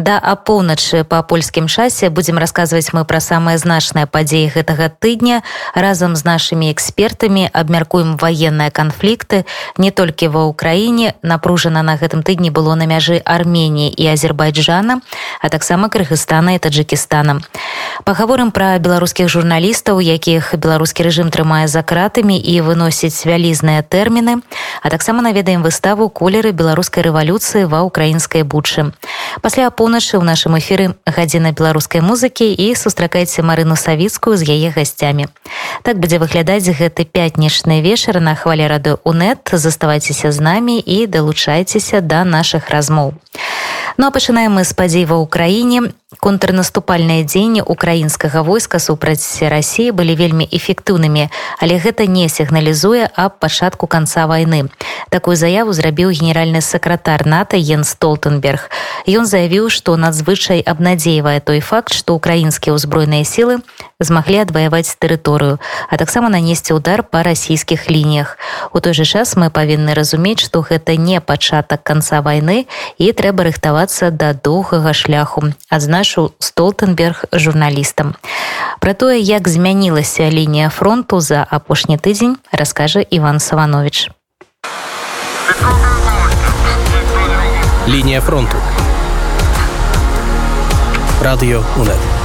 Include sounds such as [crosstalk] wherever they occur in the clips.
Да апоўначы па польскім часе будзем расказваць мы пра самыя значныя падзеі гэтага тыдня. Разам з нашымі экспертамі абмяркуем ваенныя канфлікты не толькі ва ўкраіне напружана на гэтым тыдні было на мяжы армении і азербайджана а таксама кыргызстана і таджикістана паговорым пра беларускіх журналістаў якіх беларускі рэжым трымае за кратамі і выносіць вялізныя тэрміны а таксама наведаем выставу колеры беларускай рэвалюцыі ва украінскай бучы. Пасля апоўна поўначы ў нашым эфіры гадзіна беларускай музыкі і сустракайце марыну савіцкую з яе гасцямі так будзе выглядаць гэты пятнічны вечар на хвале рады унет. Заставайцеся з намі і далучайцеся да наших размоў ну а пачынаем мы з падзей ва ўкраіне контрнаступальныя дзеянні украінскага войска супраць рассіі былі вельмі эфектыўнымі але гэта не сігналізуе аб пачатку канца войны такую заяву зрабіў генеральны сакратар нато ен столтенберг. Ён заявіў што надзвычай абнадзейвае той факт што украінскія ўзброеныя сілы змаглі адваяваць тэрыторыю а таксама нанесці удар па расійскіх лініях. У той жа час мы павінны разумець што гэта не пачатак канца войны і трэба рыхтавацца да доўгага шляху. Адзна нашу столтенберг журналістам про тое як змянілася лінія фронту за апошні тыдзень раскажа иван саванович. Лінія фронту. Радыё унет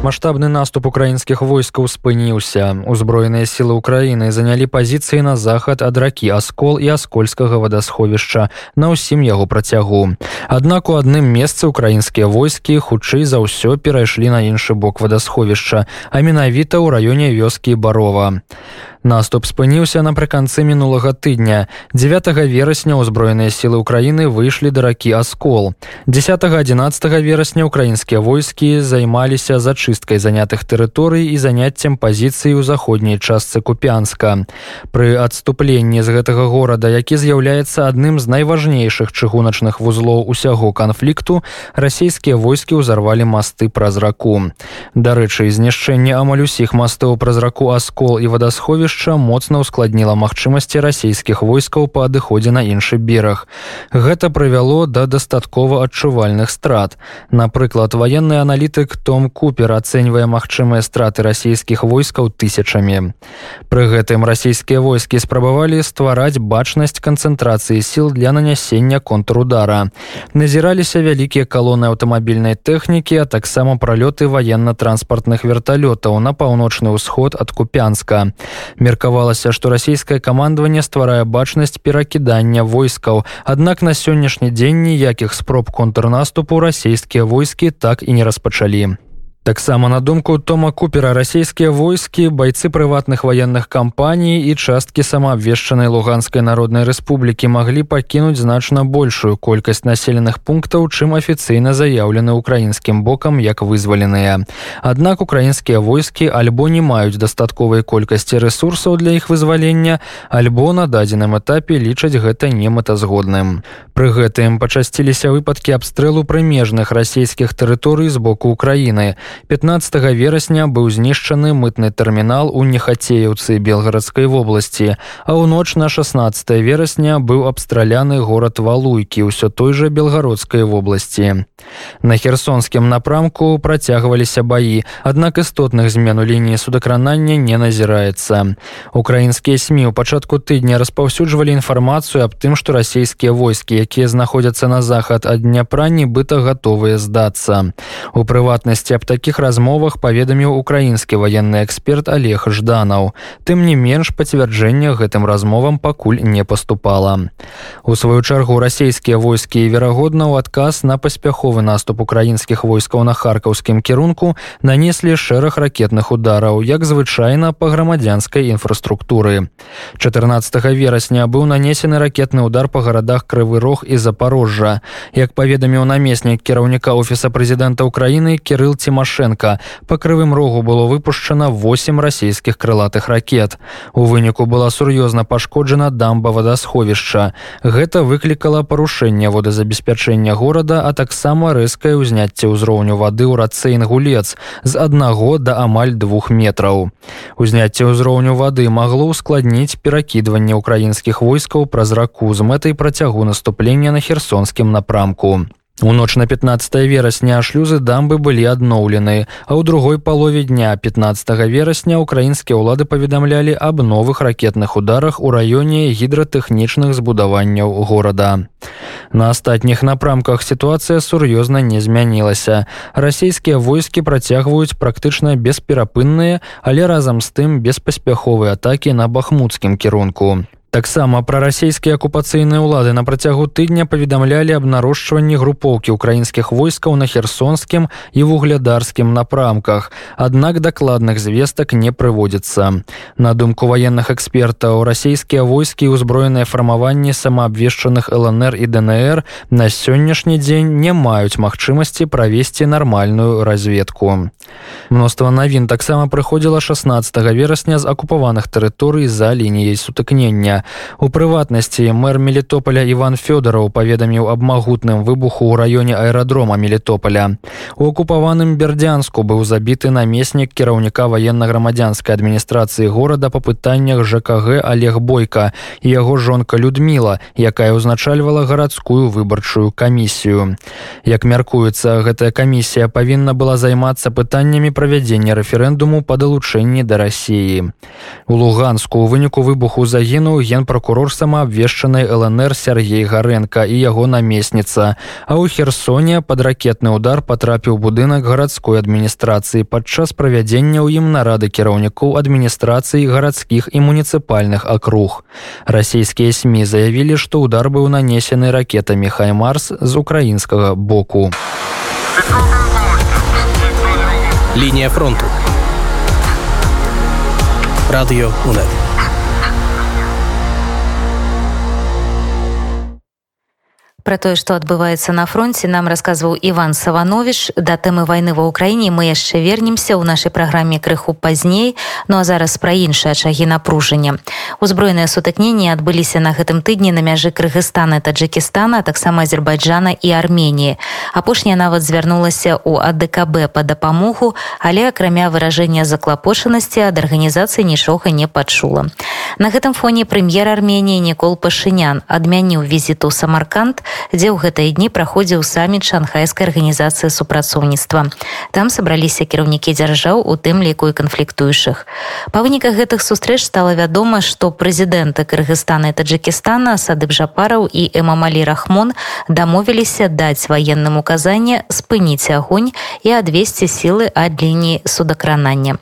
Маштабны наступ украінскіх войскаў спыніўся. Узброеныя сілы ўкраіны занялі пазіцыі на захад ад ракі аскол і аскольскага вадасховішча на ўсім яго працягу. Аднак у адным месцы украінскія войскі хутчэй за ўсё перайшлі на іншы бок вадасховішча, а менавіта ў раёне вёскі барова. Наступ спыніўся напрыканцы мінулага тыдня. 9 верасня ўзброеныя сілы ўкраіны выйшлі да ракі аскол. 10-11 верасня украінскія войскі займаліся зачысткай занятых тэрыторый і заняццем пазіцыі ў заходняй частцы купянска. Пры адступленні з гэтага горада, які з'яўляецца адным з найважнейшых чыгуначных вузлоў усяго канфлікту, расійскія войскі ўзарвалі масты праз раку. Дарэчы, знішчэнне амаль усіх мастоў праз раку аскол і вадасхові становішча моцна ўскладніла магчымасці расійскіх войскаў па адыходзе на іншы бераг. Гэта прывяло да дастаткова адчувальных страт. Напрыклад, ваенны аналітык Том Купер ацэньвае магчымыя страты расійскіх войскаў тысячамі. Пры гэтым расійскія войскі спрабавалі ствараць бачнасць канцэнтрацыі сіл для нанясення контрудара. Назіраліся вялікія калоны аўтамабільнай тэхнікі, а таксама пралёты ваенна-транспартных верталётаў на паўночны ўсход ад купянска меркавалася што расійскае камандаванне стварае бачнасць перакідання войскаў. Аднак на сённяшні дзень ніякіх спроб контрнаступу расійскія войскі так і не распачалі Таксама на думку Тома Купера расійскія войскі, байцы прыватных ваенных кампаній і часткі самаабвешчанай луганскай народнай рэспублікі маглі пакінуць значна большую колькасць населеных пунктаў, чым афіцыйна заяўлены украінскім бокам як вызваленыя. Аднак украінскія войскі альбо не маюць дастатковай колькасці рэсурсаў для іх вызвалення, альбо на дадзеным этапе лічаць гэта немэтазгодным. Пры гэтым пачасціліся выпадкі абстрэлу прымежных расійскіх тэрыторый з боку Украіны. 15 верасня быў знішчаны мытны тэрмінал у нехацеюцы белгарадскай вобласці а ў ноч на 16 верасня быў абстраляны горад валуйкі ўсё той жа белгародскай вобласці. На херсонскім напрамку працягваліся баі аднак істотных змен у лініі судакранання не назіраецца. Украінскія сМ у пачатку тыдня распаўсюджвалі інфармацыю аб тым што расійскія войскі якія знаходзяцца на захад ад дняпра нібыта гатовыя здацца. У прыватнасці аб таких размовах паведаміў украінскі военны эксперт олег жданаў. Тым не менш пацвярджэння гэтым размовам пакуль не поступала у сваю чаргу расійскія войскі верагодна ў адказ на паспяховы наступ украінскіх войскаў на харкаўскім кірунку нанеслі шэраг ракетных удараў як звычайна па грамадзянскай інфраструктуры. 14 верасня быў нанесены ракетны удар па гарадах крывы рог і запорожжа як паведаміў намеснік кіраўніка офіса прэзідэнта украіны кирилл цімаш лукашенко по крывым рогу было выпушчана 8 расійскіх крылатых ракет. У выніку была сур'ёзна пашкоджана дамба вадасховішча гэта выклікала парушэнне водазабеспячэння горада а таксама рэзкае ўзняцце ўзроўню вады ў рацэ інгулец з аднаго да амаль двух метраў. Узняцце ўзроўню вады магло ускладніць перакідванне украінскіх войскаў праз раку з мэтай працягу наступлення на херсонскім напрамку У ноч на 15 верасня шлюзы дамбы былі адноўлены, а ў другой палове дня 15 верасня украінскія ўлады паведамлялі аб новых ракетных ударах у раёне гідратэхнічных збудаванняў горада. На астатніх напрамках сітуацыя сур'ёзна не змянілася. Расійскія войскі працягваюць практычна бесперапынныя, але разам з тым беспаспяховыя атакі на бахмуцкім кірунку. Таксама прарасійскія акупацыйныя ўлады на працягу тыдня паведамлялі аб нарошчванні групоўкі ўкраінскіх войскаў на херсонскім і вуглядарскім напрамках. Аднак дакладных звестак не прыводзіцца. На думку ваенных экспертаў, расійскія войскі і ўзброеныя фармаванні самаабвешчаных ЛНР і ДНР на сённяшні дзень не маюць магчымасці правесці нармальную разведку. Мноства навін таксама прыходзіла 16 верасня з акупаваных тэрыторый за лініяй сутыкнення. У прыватнасці мэр Мелітополя Іван Фёдараў паведаміў аб магутным выбуху ў раёне аэрадрома Мелітополя. У акупаваным бердзянску быў забіты намеснік кіраўніка ваенна-грамадзянскай адміністрацыі горада па пытаннях ЖКГ Олег Бойка і яго жонка Людміла, якая ўзначальвала гарадскую выбарчую камісію. Як мяркуецца, гэтая камісія павінна была займацца пытаннямі правядзення рэферэндуму па далучэнні да рассіі. У луганску у выніку выбуху загінуў генпракурор самаабвешчанай лнр сергей гаренко і яго намесніца. А ў херсоне под ракетны удар потрапіў будынак гарадской адміністрацыі. Падчас правядзення ў ім нарады кіраўнікоў адміністрацыі гарадскіх і муніцыпальных акруг. Расійскія сМ заявілі што удар быў нанесены ракетамі хаймарс з украінскага боку. Лінія фронту. Радыё унет Пра тое, што адбываецца на фронте, нам расказваў Іван Саванович. Да тэмы вайны ва ўкраіне мы яшчэ вернемся ў нашай праграме крыху пазней, ну а зараз пра іншыя чагі напружання. Узброеныя сутыкненні адбыліся на гэтым тыдні на мяжы Крыгыстана, Таджикістана, таксама Азербайджана і Арменіі. Апошняя нават звярнулася ў АДКБ па дапамогу, але акрамя выражэння заклапочанасці ад арганізацыі нічога не пачула. На гэтым фоне прэм'ер Арменіі Нікол Пашынян адмяніў візіту Самарканд, дзе ў гэтыя дні праходзіў саміт шанхайскай арганізацыі супрацоўніцтва. Там сабраліся кіраўнікі дзяржаў у тым ліку і канфліктуючых. Па выніках гэтых сустрэч стала вядома, што прэзідэнты Кыргызстана і Таджикістана Садыб Жапараў і Эмамалі Рахмон дамовіліся даць ваенным указанне спыніць агонь і адвесці сілы ад лініі судакранання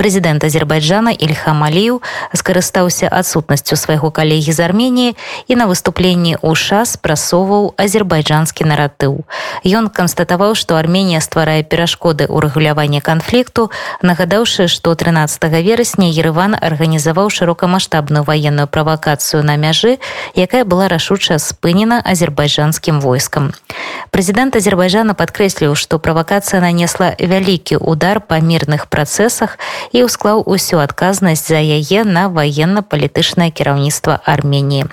прэзідэнт азербайджана ільхам алію скарыстаўся адсутнасцю свайго калегі з арменіі і на выступленні ў ша спрасоўваў азербайджанскі наратыў. Ён канстатаваў што арменія стварае перашкоды ў рэгуляванні канфлікту нагадаўшы што 13 верасня ерыван арганізаваў шырокамасштабную ваенную правакацыю на мяжы якая была рашуча спынена азербайджанскім войскам. Прэзідэнт азербайджана падкрэсліў што правакацыя нанесла вялікі удар па мірных працэсах і ўсклаў усю адказнасць за яе на военно-палітычнае кіраўніцтва армении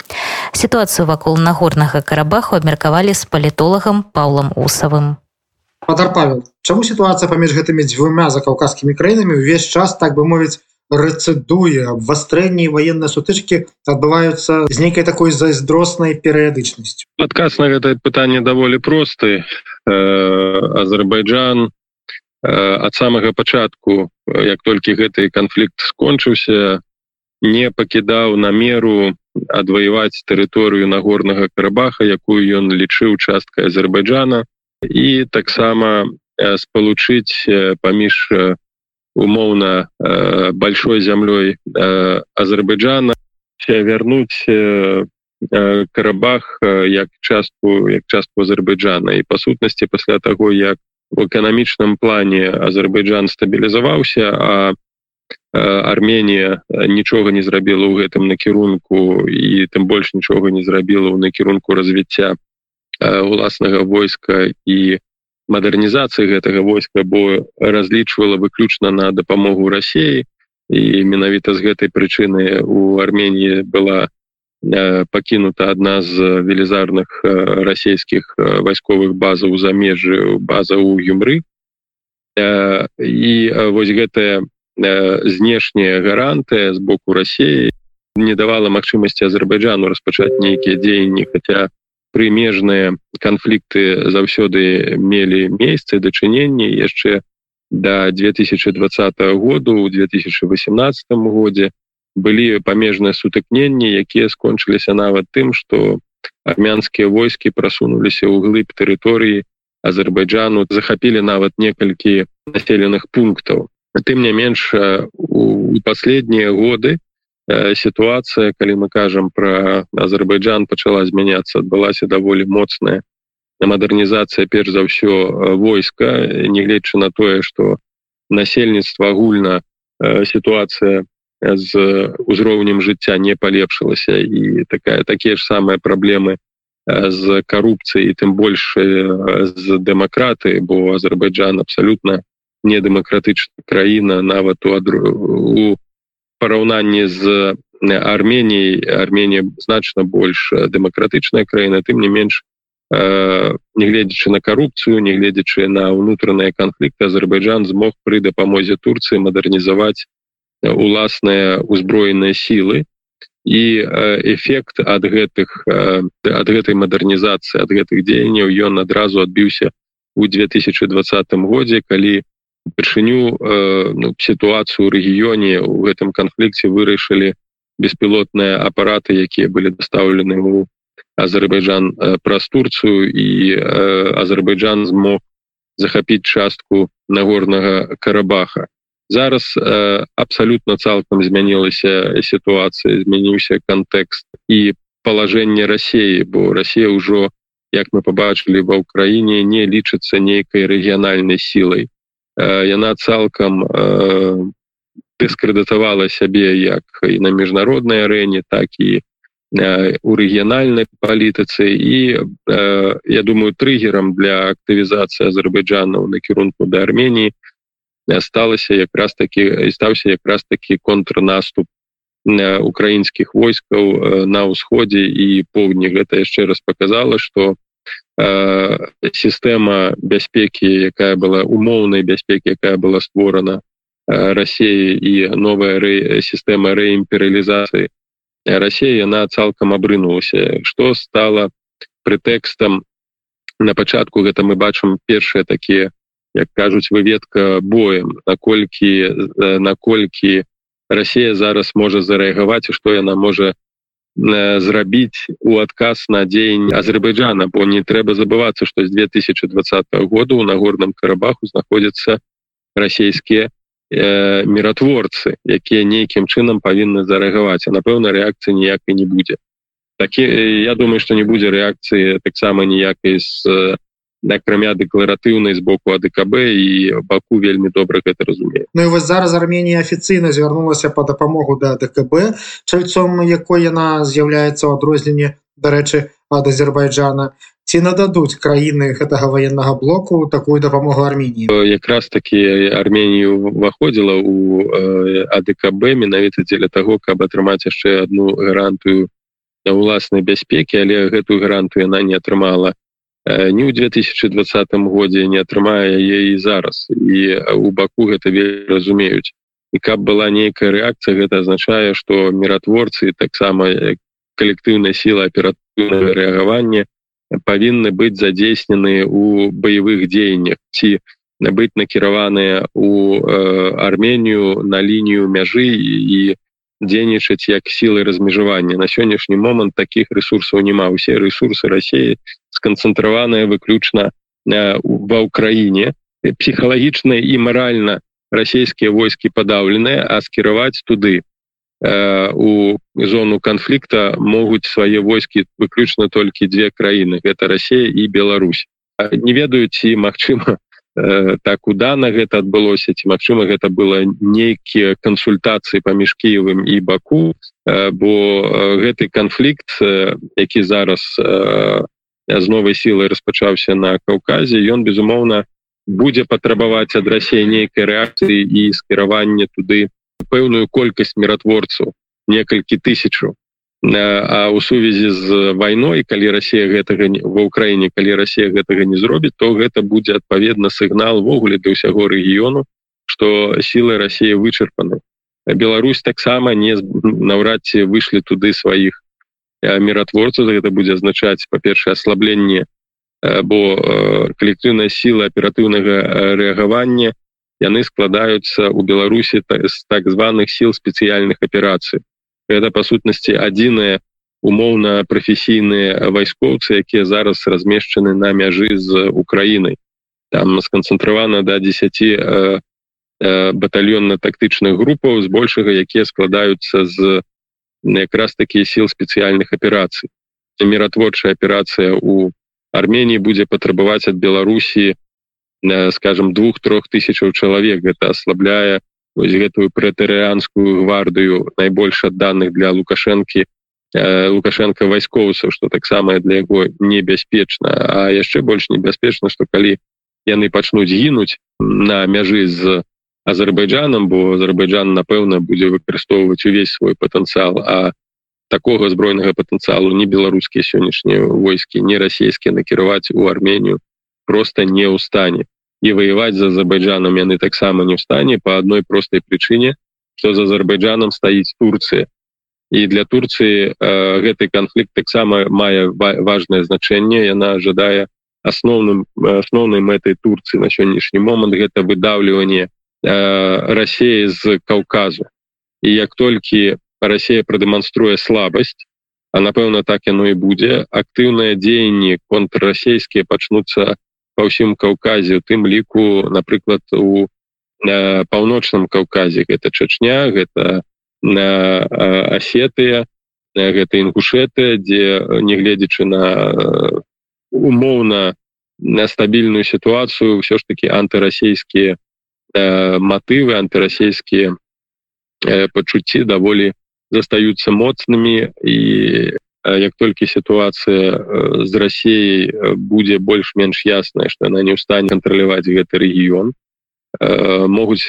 сітуацыю вакол нагорнага карабаху абмеркавалі з палітолагам паўлам усавым. Падар павел чаму сітуацыя паміж гэтымі дзвюмя закаўказскімі краінамі ўвесь час так бы мовіць рэцэдуе абвастрэнні военныя сутычкі адбываюцца з нейкай такой зайздроснай перыядычнасцю? Адказ на гэтае пытанне даволі просты. Э, азербайджан ад самага пачатку як толькі гэты канфлікт скончыўся не пакідаў намеру адваяваць тэрыторыю нагорнага карабаха якую ён лічыў часткай азербайджана. І таксама спалучыць паміж умоўна большой зямлёй азербайджана вярнуць карабах як частку як частку азербайджана. І па сутнасці пасля таго як в эканамічным плане Азербайджан стабілізаваўся а Арменія нічога не зрабіла ў гэтым накірунку і тым больш нічога не зрабіла ў накірунку развіцця уласнага войска і мадэрнізацыі гэтага войска бо разлічвала выключна на дапамогу рассіі і менавіта з гэтай прычыны у армении была пакінута адна з велізарных расійскіх вайсковых базаў за межы база ў юмры і вось гэтая знешняя гарантыя з боку рассіі не давала магчымасці азербайджану распачаць нейкія дзеянні хотя прымежныя канфлікты заўсёды мелі месцы дачыненні яшчэ до 2020 году у 2018 годзе былі памежныя сутыкненні якія скончыліся нават тым что армянскія войскі прасунуліся ў глыб тэрыторыі азербайджану захапілі нават некалькі населеных пунктаў. Тым не менш у последнія годы сітуацыя калі мы кажам про азербайджан пачала змяняцца адбылася даволі моцная мадэрнізацыя перш за ўсё войска нягледзячы на тое что насельніцтва агульна сітуацыя з узроўнем жыцця не палепшылася. І такая такія ж самыя праблемы з карупцыяй тым больш з дэмакраты бо азербайджан абсалютна недэмакратычная краіна нават у у параўнанні з арменій армения значна больш дэмакратычная краіна тым не менш нягледзячы на карупцыю нягледзячы на ўнутраныя канфлікты азербайджан змог пры дапамозе турцыі мадэрнізаваць уласныя узброеныя сілы і эфект ад гэтых ад гэтай мадэрнізацыі ад гэтых дзеянняў ён адразу адбіўся у 2020 годзе калі упершыню ну, сітуацыю ў рэгіёне у гэтым канфлікце вырашылі беспілотныя апараты якія былі дастаўлены у Азербайджан праз Турцыю і Азербайджан змог захапіць частку нагорнага карабаха. Зараз абсалютна цалкам змянілася сітуацыя, змяніўся кантэкст і палажэнне рассеі, бо Расія ўжо, як мы пабачылі ва ўкраіне, не лічыцца нейкай рэгіянальнай сілай. Яна цалкам дыскрэдытавала сябе як і на міжнароднай арэне, так і у рэгіянальнай палітыцы і э, я думаю трыггерам для актывізацыі азербайджанаў на кірунку да армении сталася якраз таки стаўся якраз таки контрнаступ украінскіх войскаў на ўсходзе. І поўдні гэта яшчэ раз показала что э, сістэма бяспекі якая была умоўнай бяспекі якая была створана Росіі і новая рэ, сістэма рэімперыялізацыі Россия яна цалкам абрынулася. Что стало прэтэкстам на пачатку гэта мы бачым першыя такія як кажуць выведка боем наколькі наколькі Россия зараз можа зарэагаваць что яна можа зрабіць у адказ на дзень Азербайджана. Бо не трэба забывацца что з 2020 года у нагорном карабаху знаходзяцца расійскія э, міратворцы якія нейкім чынам павінны зарэагаваць. А напэўна рэакцыі ніякай не будзе. Такі я думаю что не будзе рэакцыі таксама ніякай з акрамя дэкларатыўнай з боку адКб і баку вельмі добра гэта разумею Ну і вось зараз Арменія афіцыйна звярнулася по дапамогу да ДКБ чальцом якой яна з'яўляецца ў адрозненне дарэчы ад Азербайджана. Ці нададуць краіны гэтага военнага блоку такую дапамогу арммении якраз таки арменію уваходзіла у адКб менавіта дзеля того каб атрымаць яшчэ одну гарантыю уласнай бяспекі але гэтую гарантыю яна не атрымала ні ў 2020 годзе не атрымае яе і зараз. І у баку гэта разумеюць. І каб была нейкая рэакцыя гэта азначае что міратворцы таксама калектыўная сіла аператыўнага рэагавання павінны быць задзейснены у баявых дзеяннях ці быць накіраваныя у э, арменію на лінію мяжы і дзейнічаць як сілы размежавання. На сённяшні момант таких ресурсаў няма. Усе ресурсы Росіі сканцэнтраваныя выключна ва ўкраіне. Псіхалагічна і маральна расійскія войскі падаўленыя а скіраваць туды у зону канфлікта могуць свае войскі выключна толькі две краіны. Гэта Росія і Беларусь. Не ведаюць ці Мачыма э, так удана гэта адбылося ці Мачыма гэта было нейкія кансультацыі паміж кіевым і баку. Э, бо гэты канфлікт які зараз з новай сілай распачаўся на каўказе ён безумоўна будзе патрабаваць ад рассея нейкай рэакцыі і скіравання туды пэўную колькасць міратворцаў некалькі тысячу а у сувязі з вайной калі Росія гэтага ва ўкраіне калі Росія гэтага не зробіць то гэта будзе адпаведна сігнал ввогуле для ўсяго рэгіёну что сілы Росіі вычарпаны. Беларусь таксама не наўрад ці выйшлі туды сваіх міратворцаў. Гэта будзе азначаць па-першае аслабленне бо калектыўная сіла аператыўнага рэагавання яны складаюцца у Беларусі з так званых сіл спецыяльных аперацый это по сутнасці адзіныя умоўна прафесійныя вайскоўцы якія зараз размешчаны на мяжы з Украінай там сканцэнтравана до да 10 э, э, батальённа-тактычных групаў збольшага якія складаюцца з якраз такія сіл спецыяльных аперацый міратворчая аперацыя у Армении будзе патрабаваць ад Беларусі э, скажем двух-трох тысячаў чалавек гэта ослабляе вось гэтую прэтэарыанскую гвардыю найбольш адданых для лукашэнкі лукашенко вайскоўцаў что таксама для яго небяспечна. А яшчэ больш небяспечна что калі яны пачнуць гінуць на мяжы з азербайджанам бо азербайджан напэўна будзе выкарыстоўваць увесь свой патэнцыял а такого збройнага патэнцыялу не беларускія сённяшнія войскі не расійскія накіраваць у арменію просто не ў стане і воевать за азербайджаном яны таксама не в стане по одной простой причине что за азербайджаном стаіць турция. І для турции э, гэты конфликт таксама мае важное значение яна ожидая асноўным асноўнай мэтай турции на сённяшні момант гэта выдавливание э, россии з каўказу і як толькі россия продемонструе слабость а напэўна так яно і будзе актыўнае дзеянні контррасійскія пачнуцца па ўсім каўказе у тым ліку напрыклад у паўночным каўказе. Гэта чачня гэта на асетыя гэта інгушеты дзе нягледзячы на умоўна на стабільную сітуацыю ўсё ж таки антырасійскія матывы антырасійскія пачуцці даволі застаюцца моцнымі і як толькі сітуацыя з рассеяй будзе больш-менш ясная што она не ў стане кантраляваць гэты рэгіён. Могуць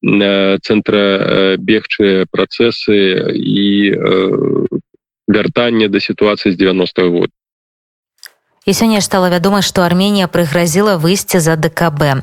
цэнтра бегчыя працэсы і вяртанне да сітуацыі з 90 -го года І сёння стала вядома, што Арменія прыгразіла выйсце за ДКБ.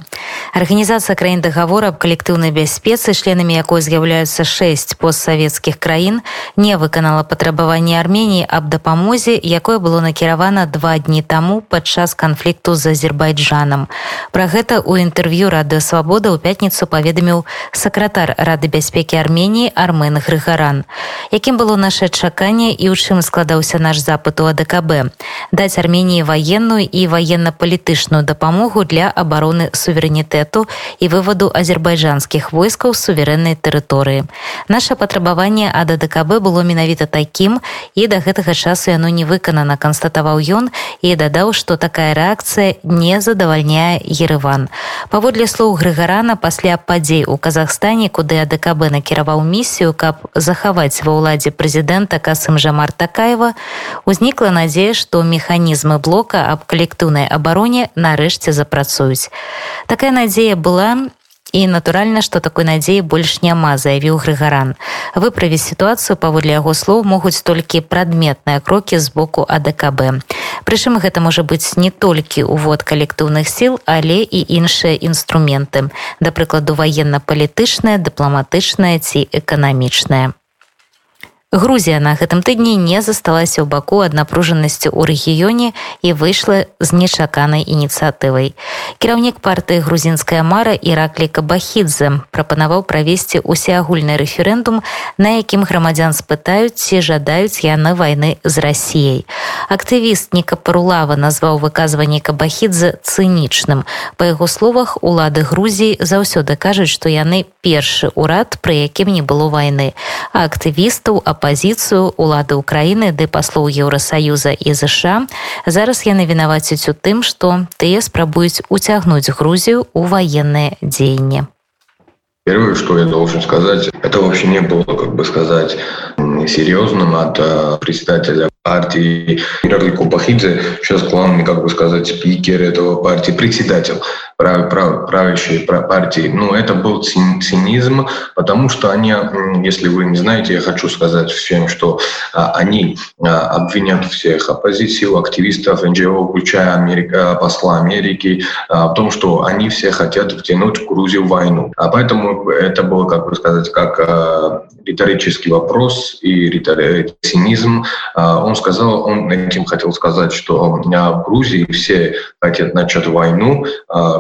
Арганізацыя краін дагавора аб калектыўнай бяспецы, членамі якой з'яўляюцца шэсць постсавецкіх краін, не выканала патрабаванні Арменіі аб дапамозе, якое было накіравана два дні таму падчас канфлікту з Азербайджанам. Пра гэта ў інтэрв'ю радыёвабода ў пятніцу паведаміў сакратар рады бяспекі Арменіі Армен Грыгаран. Якім было наше чаканне і ў чым складаўся наш запыт у АДКБ. Даць Арменіі ваенную і военно-палітычную дапамогу для абароны суверэнітэту і вываду азербайджанскіх войскаў суверэннай тэрыторыі. Наша патрабаванне ад АДКБ было менавіта такім і да гэтага часу яно не выканана, канстатаваў ён і дадаў, што такая рэакцыя не задавальняе Ерыван. Паводле слоў Грыгарана пасля падзей у Казахстане, куды АДКБ накіраваў місію, каб захаваць ва ўладзе прэзідэнта Касым Жамар Такаева, узнікла надзея, што механізмы блока блока аб калектыўнай абароне нарэшце запрацуюць. Такая надзея была і натуральна, што такой надзеі больш няма, заявіў Грыгаран. Выправіць сітуацыю паводле яго слоў могуць толькі прадметныя крокі з боку АДКБ. Прычым гэта можа быць не толькі ўвод калектыўных сіл, але і іншыя інструменты, да прыкладу ваенна-палітычныя, дыпламатычныя ці эканамічныя. Грузія на гэтым тыдні не засталася ў баку ад напружанасці ў рэгіёне і выйшла з нечаканай ініцыятывай. Кіраўнік партыі грузінская мара Іраклі Кабахідзе прапанаваў правесці усеагульны рэферэндум, на якім грамадзян спытаюць, ці жадаюць яны вайны з рассіяй. Актывіст Ніка Парулава назваў выказванне Кабахідзе цынічным. Па яго словах улады Грузіі заўсёды кажуць, што яны першы ўрад, пры якім не было вайны, а актывістаў а апазіцыю улады ўкраіны ды паслоў еўросаюза і ЗША зараз яны вінавацяць у тым што тыя спрабуюць уцягнуць грузію у военные дзеянні. Первое, что я должен сказать, это вообще не было, как бы сказать, серьезным от э, председателя партии Ираклий Купахидзе, сейчас главный, как бы сказать, спикер этого партии, председатель прав, прав, правящей партии. Но это был цинизм, потому что они, если вы не знаете, я хочу сказать всем, что а, они а, обвинят всех оппозицию, активистов, НГО, включая Америка, посла Америки, а, в том, что они все хотят втянуть Грузию в войну. А поэтому это было, как бы сказать, как риторический вопрос и цинизм. Он сказал, он этим хотел сказать, что в Грузии все хотят начать войну,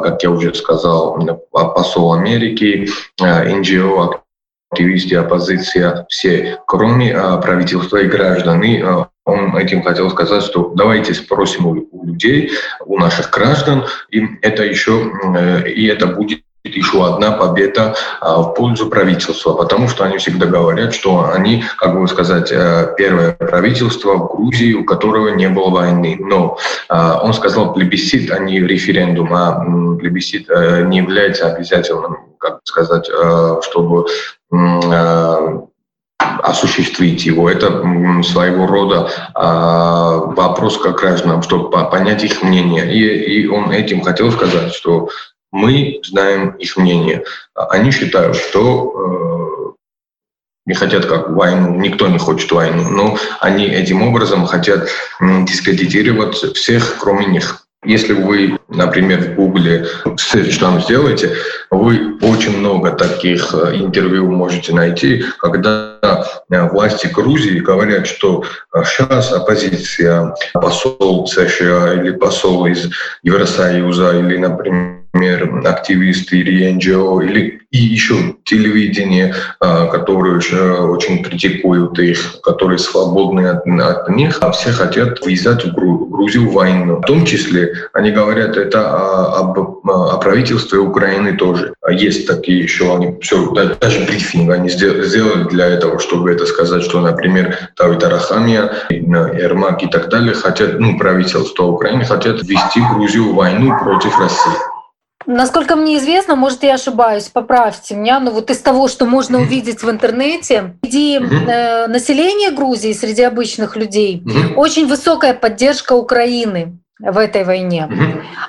как я уже сказал, посол Америки, НГО, активисты, оппозиция, все, кроме правительства и граждан. И он этим хотел сказать, что давайте спросим у людей, у наших граждан, и это еще, э, и это будет еще одна победа а, в пользу правительства, потому что они всегда говорят, что они, как бы сказать, э, первое правительство в Грузии, у которого не было войны. Но а, он сказал плебисцит, а не референдум, а плебисцит э, не является обязательным, как сказать, э, чтобы осуществить его. Это своего рода э, вопрос как гражданам, чтобы понять их мнение. И он этим хотел сказать, что мы знаем их мнение. Они считают, что э, не хотят как войну, никто не хочет войну, но они этим образом хотят дискредитировать всех, кроме них. Если вы, например, в Гугле search там сделаете, вы очень много таких э, интервью можете найти, когда э, власти Грузии говорят, что сейчас оппозиция, посол США или посол из Евросоюза или, например, например, активисты или НГО, или и еще телевидение, а, которые очень критикуют их, которые свободны от, от них, а все хотят ввязать в Грузию войну. В том числе они говорят это об, о правительстве Украины тоже. Есть такие еще, они все, даже брифинг они сделали для этого, чтобы это сказать, что, например, Тавид Арахамия, Ермак и так далее хотят, ну, правительство Украины хотят ввести Грузию в войну против России. Насколько мне известно, может, я ошибаюсь, поправьте меня, но вот из того, что можно увидеть в интернете, среди э, населения Грузии, среди обычных людей, очень высокая поддержка Украины в этой войне.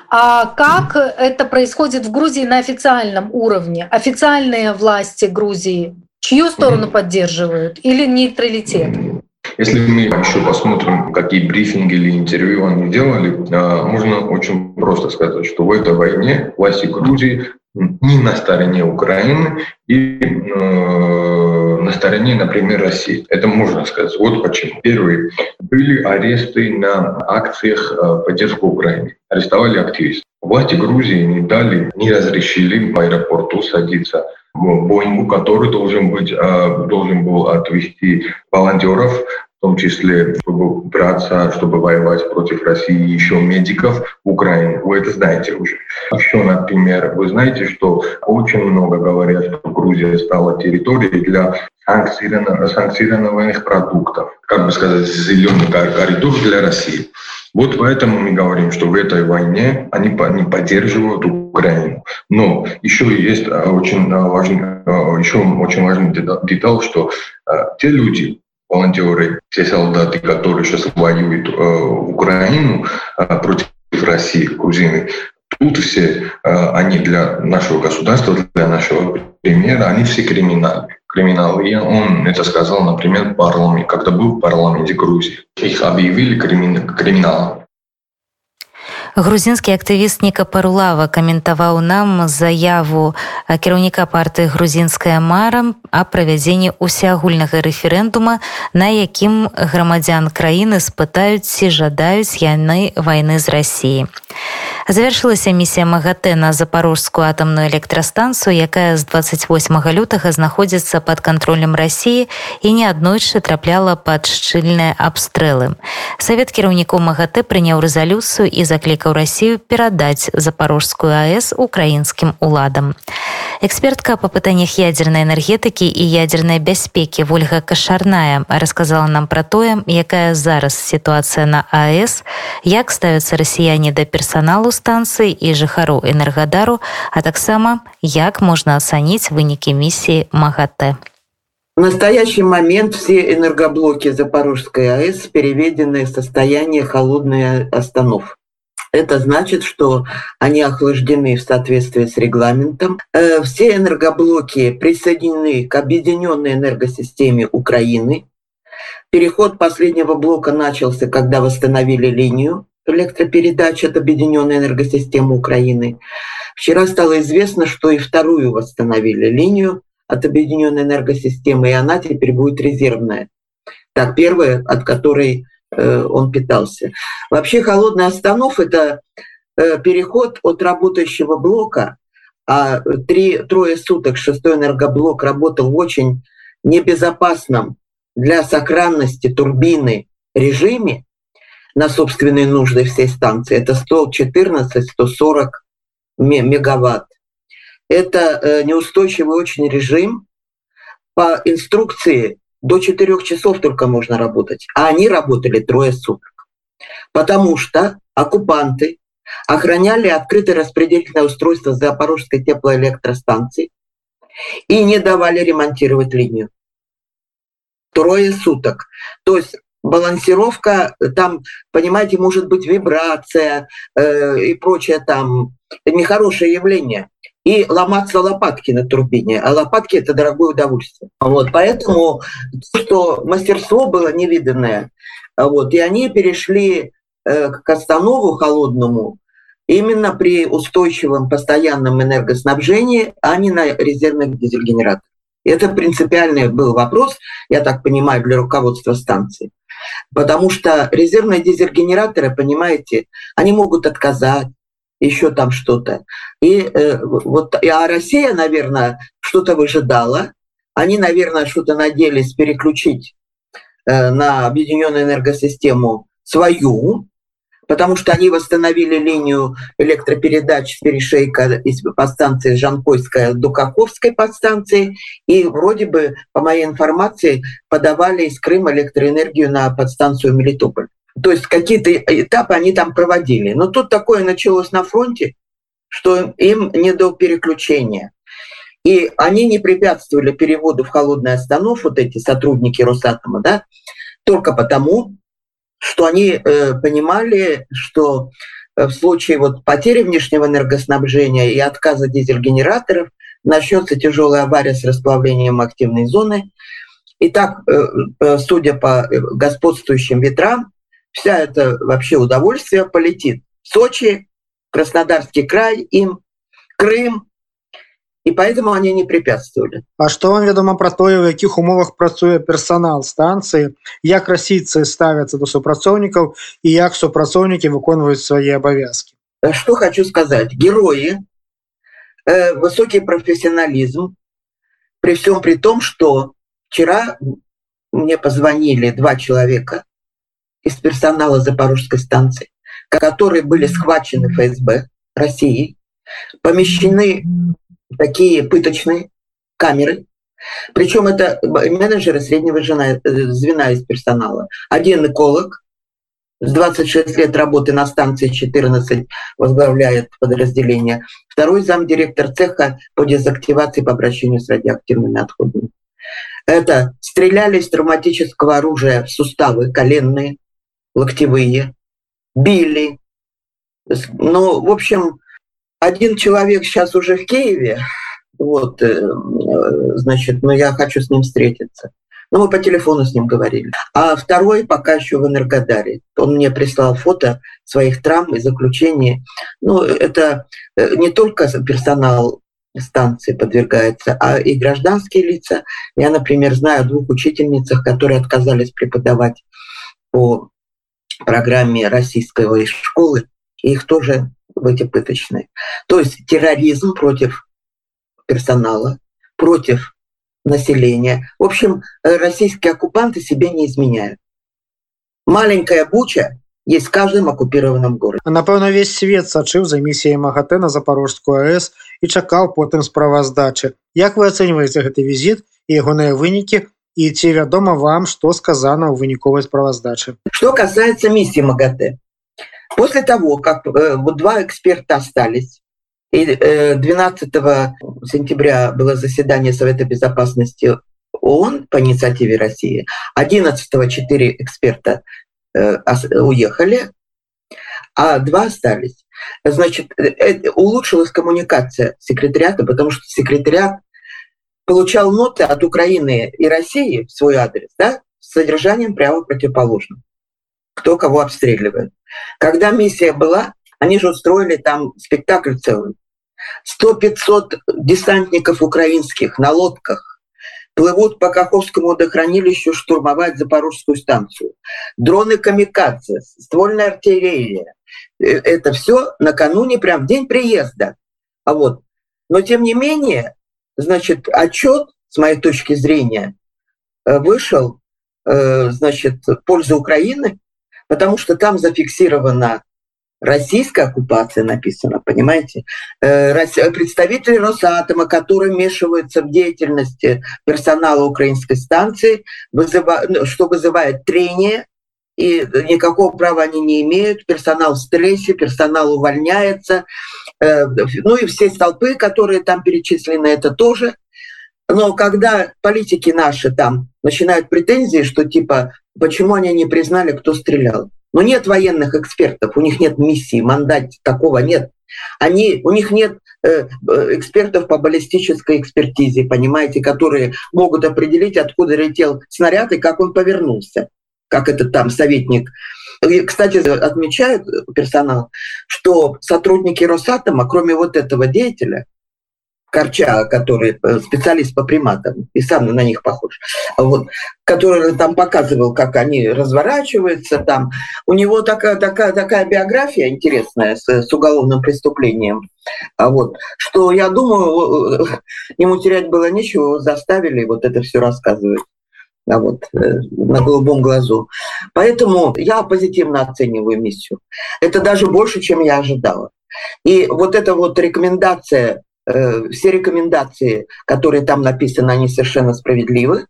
А как это происходит в Грузии на официальном уровне? Официальные власти Грузии чью сторону поддерживают или нейтралитет? Если мы еще посмотрим, какие брифинги или интервью они делали, а, можно очень просто сказать, что в этой войне власти Грузии не на стороне Украины и э, на стороне, например, России. Это можно сказать. Вот почему. Первый. Были аресты на акциях э, поддержки Украины. Арестовали активистов. Власти Грузии не дали, не разрешили в аэропорту садиться Боингу, который должен, быть, э, должен был отвезти волонтеров в том числе, чтобы браться, чтобы воевать против России, еще медиков в Украине. Вы это знаете уже. Еще, например, вы знаете, что очень много говорят, что Грузия стала территорией для санкционированных продуктов. Как бы сказать, зеленый коридор для России. Вот поэтому мы говорим, что в этой войне они, они поддерживают Украину. Но еще есть а, очень важный, еще очень важный деталь, что те люди, волонтеры, те солдаты, которые сейчас воюют э, Украину э, против России, грузины, тут все э, они для нашего государства, для нашего примера, они все криминалы. Криминал. И он это сказал, например, в парламенте, когда был в парламенте Грузии. Их объявили криминалом. Грузінскі актывіст ніка парулава каментаваў нам заяву кіраўніка партыі грузінская мара а правядзенні усеагульнага рэферэндума на якім грамадзян краіны спытаюць ці жадаюць яны вайны з рассіі завершылася місія магатэ на запорожскую атамную электрастанцыю якая з 28 лютага знаходзіцца под кантролем рассіі і неаднойчы трапляла под шчыльныя абстрэлы. Савет кіраўнікоў магатэ прыняў рэзалюцыю і заклікаў заклікаў рассію перадаць запорожскую аэс украінскім уладам экспертка па пытаннях ядзернай энергетыкі і ядзернай бяспекі ольга кашарная расказала нам пра тое якая зараз сітуацыя на аэс як ставяцца расіяне да персаналу станцыі і жыхару энергадару а таксама як можна ацаніць вынікі місіі магатэ В настоящий момент все энергоблоки Запорожской АЭС переведены в состояние холодной остановки. Это значит, что они охлаждены в соответствии с регламентом. Э, все энергоблоки присоединены к объединенной энергосистеме Украины. Переход последнего блока начался, когда восстановили линию электропередач от объединенной энергосистемы Украины. Вчера стало известно, что и вторую восстановили линию от объединенной энергосистемы, и она теперь будет резервная. Так, первая, от которой он питался. Вообще холодный останов – это э, переход от работающего блока, а три, трое суток шестой энергоблок работал в очень небезопасном для сохранности турбины режиме на собственные нужды всей станции. Это 114-140 мегаватт. Это э, неустойчивый очень режим. По инструкции до 4 часов только можно работать, а они работали трое суток. Потому что оккупанты охраняли открытое распределительное устройство Запорожской теплоэлектростанции и не давали ремонтировать линию. Трое суток. То есть балансировка, там, понимаете, может быть вибрация э, и прочее там, нехорошее явление и ломаться лопатки на турбине. А лопатки – это дорогое удовольствие. Вот, поэтому что мастерство было невиданное. Вот, и они перешли э, к останову холодному именно при устойчивом постоянном энергоснабжении, а не на резервных дизель-генераторах. Это принципиальный был вопрос, я так понимаю, для руководства станции. Потому что резервные дизель-генераторы, понимаете, они могут отказать, еще там что-то. И э, вот, а Россия, наверное, что-то выжидала. Они, наверное, что-то надеялись переключить э, на объединенную энергосистему свою, потому что они восстановили линию электропередач с перешейка из подстанции Жанкойская до Каховской подстанции, и вроде бы, по моей информации, подавали из Крыма электроэнергию на подстанцию Мелитополь. То есть какие-то этапы они там проводили. Но тут такое началось на фронте, что им не до переключения. И они не препятствовали переводу в холодный останов, вот эти сотрудники Росатома, да, только потому, что они э, понимали, что э, в случае вот потери внешнего энергоснабжения и отказа дизель-генераторов начнется тяжелая авария с расплавлением активной зоны. И так, э, э судя по господствующим ветрам, вся это вообще удовольствие полетит. Сочи, Краснодарский край, им, Крым, і поэтому они не препятствовали А что вам вядома про тое в якіх умовах працуе персонал станцыі як расійцы ставятся до супрацоўнікаў і як супрацоўнікі выконваюць свои абавязки что хочу сказать герои э, высокий профессионализм при всем при том что вчера мне позвонили два человека из персонала Запорожской станции, которые были схвачены ФСБ России, помещены такие пыточные камеры. Причем это менеджеры среднего звена из персонала. Один эколог, с 26 лет работы на станции 14 возглавляет подразделение. Второй замдиректор цеха по дезактивации по обращению с радиоактивными отходами. Это стреляли из травматического оружия в суставы коленные, локтевые, били. Ну, в общем, один человек сейчас уже в Киеве, вот, э, значит, но я хочу с ним встретиться. Ну, мы по телефону с ним говорили. А второй пока еще в Энергодаре. Он мне прислал фото своих травм и заключений. Ну, это э, не только персонал станции подвергается, а и гражданские лица. Я, например, знаю двух учительницах, которые отказались преподавать по программе российской школы, их тоже в эти пыточные. То есть терроризм против персонала, против населения. В общем, российские оккупанты себя не изменяют. Маленькая буча есть в каждом оккупированном городе. Напэўна, весь свет сачыў за миссией МАГАТЭ на Запорожскую АЭС и чакал потым справаздачы. Як вы оцениваете этот визит и ягоныя вынікі и ці вядома вам что сказано у выніковой справаздачы что касается миссии магате после того как э, вот два эксперта остались и э, 12 сентября было заседание совета безопасности ООН по инициативе России. 11 четыре эксперта э, уехали, а два остались. Значит, э, улучшилась коммуникация секретариата, потому что секретариат получал ноты от Украины и России в свой адрес, да, с содержанием прямо противоположным. Кто кого обстреливает. Когда миссия была, они же устроили там спектакль целый. 100-500 десантников украинских на лодках плывут по Каховскому водохранилищу штурмовать Запорожскую станцию. Дроны камикадзе, ствольная артиллерия. Э, это все накануне, прям в день приезда. А вот. Но тем не менее, значит, отчет, с моей точки зрения, э, вышел, э, значит, в пользу Украины, потому что там зафиксировано российская оккупация написано, понимаете? Э, представители Росатома, которые вмешиваются в деятельность персонала украинской станции, ну, что вызывает трение, и никакого права они не имеют, персонал в стрессе, персонал увольняется, ну и все столпы, которые там перечислены, это тоже. Но когда политики наши там начинают претензии, что типа, почему они не признали, кто стрелял, но нет военных экспертов, у них нет миссии, мандат такого нет. Они, у них нет э, экспертов по баллистической экспертизе, понимаете, которые могут определить, откуда летел снаряд и как он повернулся, как этот там советник. И, кстати, отмечают персонал, что сотрудники Росатома, кроме вот этого деятеля, Корча, который э, специалист по приматам, и сам на них похож, вот, который там показывал, как они разворачиваются там. У него такая, такая, такая биография интересная с, с уголовным преступлением, а вот, что, я думаю, ему терять было нечего, его заставили вот это все рассказывать а вот, э, на голубом глазу. Поэтому я позитивно оцениваю миссию. Это даже больше, чем я ожидала. И вот эта вот рекомендация Э, все рекомендации, которые там написаны, они совершенно справедливы.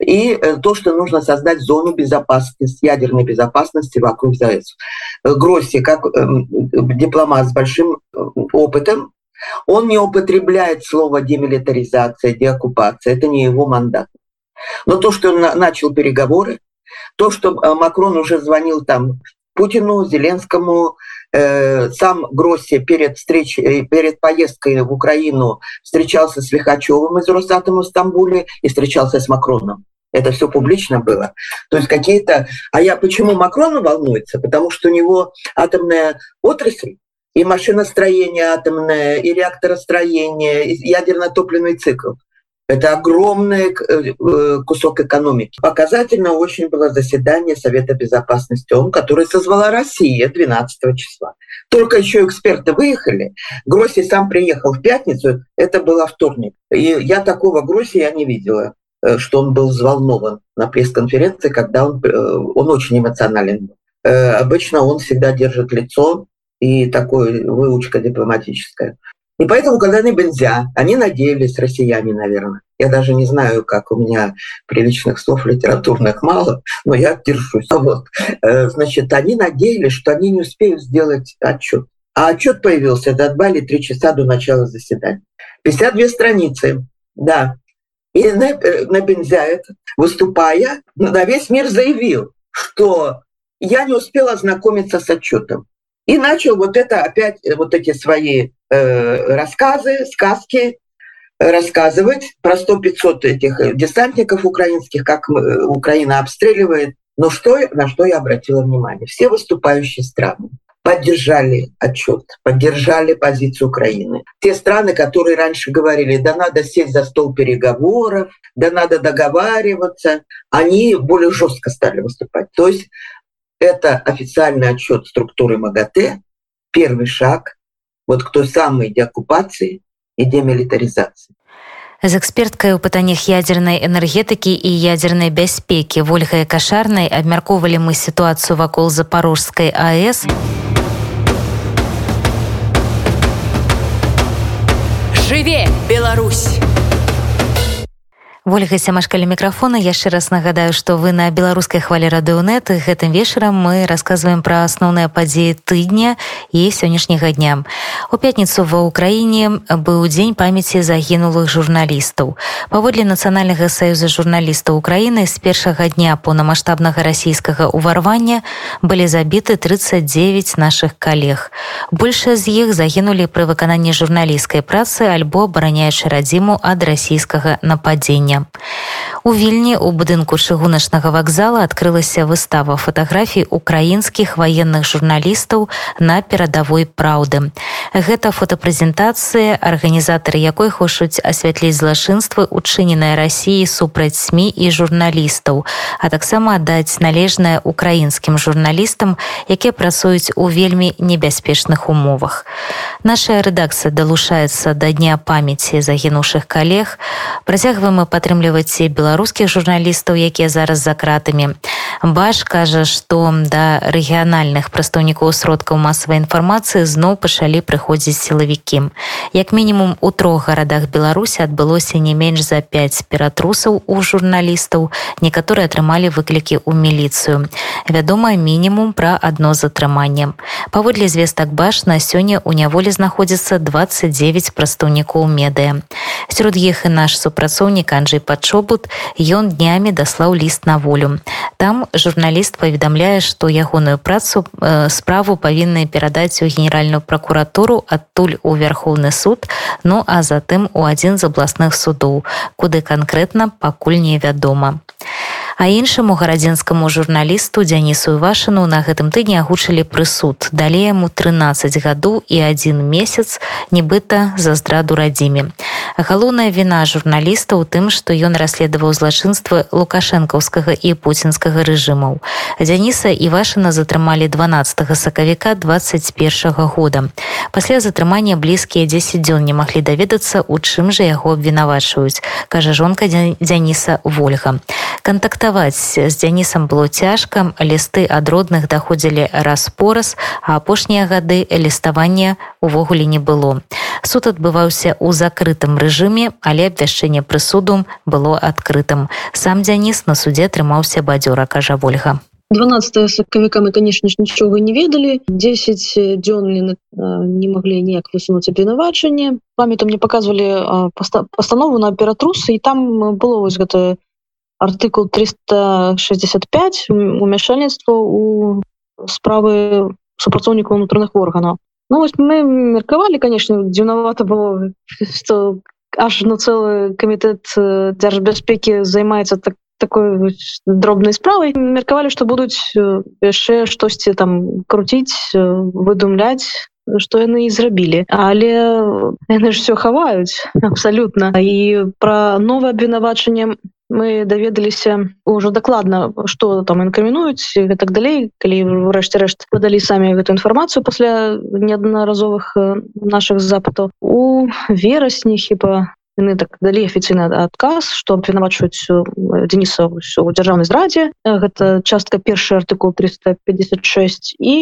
И э, то, что нужно создать зону безопасности, ядерной безопасности вокруг ЗАЭС. Э, Гросси, как дипломат с большим опытом, он не употребляет слово демилитаризация, деоккупация. Это не его мандат. Но то, что он начал переговоры, то, что Макрон уже звонил там Путину, Зеленскому, Э, сам Гросси перед, встречей, перед поездкой в Украину встречался с Лихачевым из Росатома в Стамбуле и встречался с Макроном. Это все публично было. То есть какие-то... А я почему Макрон волнуется? Потому что у него атомная отрасль, и машиностроение атомное, и реакторостроение, и ядерно-топливный цикл. Это огромный э, э, кусок экономики. Показательно очень было заседание Совета Безопасности ООН, которое созвала Россия 12 числа. Только еще эксперты выехали. Гросси сам приехал в пятницу, это было вторник. И я такого Гросси я не видела э, что он был взволнован на пресс-конференции, когда он, он очень эмоционален. Обычно он всегда держит лицо и такой выучка дипломатическая. И поэтому, когда они бензя, они надеялись, россияне, наверное. Я даже не знаю, как у меня приличных слов литературных мало, но я держусь. Вот. Э, значит, они надеялись, что они не успеют сделать отчет. А отчет появился, это отбали три часа до начала заседания. 52 страницы, да. И э, на Бензяев, выступая, на весь мир заявил, что я не успел ознакомиться с отчетом. И начал вот это опять, э, вот эти свои э, рассказы, сказки рассказывать про 100-500 этих десантников украинских, как э, Украина обстреливает. Но что, на что я обратила внимание? Все выступающие страны поддержали отчет, поддержали позицию Украины. Те страны, которые раньше говорили, да надо сесть за стол переговоров, да надо договариваться, они более жестко стали выступать. То есть это официальный отчет структуры МАГАТЭ, первый шаг вот к той самой деоккупации и демилитаризации. З эксперткай у пытаннях ядзернай энергетыкі і ядзернай бяспекі ольгай кашарнай абмяркоўвалі мы сітуацыю вакол запорожскай АС. Жыве Беларусь! Ольга сямашкалі мікрафона. Яшчэ раз нагадаю што вы на беларускай хвалі радыонет гэтым вечарам мы расказваем пра асноўныя падзеі тыдня і сённяшняга дня. У пятніцу ва ўкраіне быў дзень памяці загінулых журналістаў. Паводле нацыянальнага саюза журналістаў украіны з першага дня поўнамасштабнага расійскага ўварвання былі забіты 39 наших калег. Большая з іх загінулі пры выкананні журналісцкай працы альбо абараняючы радзіму ад расійскага нападзення сёння. У вільні у будынку чыгуначнага вакзала адкрылася выстава фатаграфій украінскіх ваенных журналістаў на перадавой праўды. Гэта фотапрэзентацыя, арганізатары якой хочуць асвятліць злачынствы учыненыя рассіі супраць сМ і журналістаў, а таксама аддаць належнае украінскім журналістам, якія працуюць у вельмі небяспечных умовах. Нашая рэдакцыя далучаецца да дня памяці загінуўшых калег, працягваем мы падтрымліваць беларускіх журналістаў якія зараз за кратамі. Баш кажа што да рэгіянальных прадстаўнікоў сродкаў масавай інфармацыі зноў пачалі прыходзіць сілавікі. Як мінімум у трох гарадах беларусі адбылося не менш за 5 ператрусаў у журналістаў. Некаторыя атрымалі выклікі ў міліцыю. Вядома мінімум пра адно затрыманне. Паводле звестак баш на сёння у няволі знаходзіцца 29 прадстаўнікоў медыя. Сярод іх і наш супрацоўнік Анджей пачобут ён днямі даслаў ліст на волю там журналіст паведамляе што ягоную працу э, справу павінны перадаць у генеральную пракуратуру адтуль у вярхоўны суд ну а затым у адзін з абласных судоў куды канкрэтна пакуль невядома а іншаму гарадзенскаму журналісту дзянісу вашыну на гэтым тыдні агучылі прысуд. Далей яму 13 гадоў і один месяц нібыта за здраду радзіме галоўная віна журналіста ў тым што ён расследаваў злачынствы лукашэнкаўскага і пуцінскага рэжымаў. Дзяніса і вашына затрымалі 12 сакавіка 21 года. Пасля затрымання блізкія 10 дзён не маглі даведацца у чым жа яго абвінавачваюць кажа жонка дзяніса ольга кантактаваць з дзянісам было цяжка лісты ад родных даходзілі раз-пораз а апошнія гады ліставання увогуле не было. Суд адбываўся ў закрытым рэжыме але абвяшчэнне прысуду было адкрытым сам дзяніс на суде атрымаўся бадзёра кажа ольга. 12 сакавіка мы конечно ж нічога не ведалі. 10 дзён не маглі неяк высунуць абвінавачанне. Памяту мне показывалі пастанову на аператрусы і там было вось гэта артыкул 365 умяшальніцтва у справы супрацоўнікаў унутраных органаў Ну вось мы меркавалі конечно дзіўнавата было что аж на цэлы камітэт э, дзяржбяспекі займаецца так такой дробнай справай меркавалі што будуць яшчэ штосьці там круціць э, выдумляць что яны і зрабілі але яны ж все хаваюць [laughs] абсалютна і пра новае абвінавачанне мы даведаліся ўжо дакладна что там інкамінуюць так далей калі рэшце рэшт падалі самі гэту інфармацыю пасля неаднаразовых наших запытаў у верасні хіба яны так далі афіцыйна адказ што абвінавачваюць Дениса у дзяржаўнай здрадзе гэта частка першы артыкул 356 і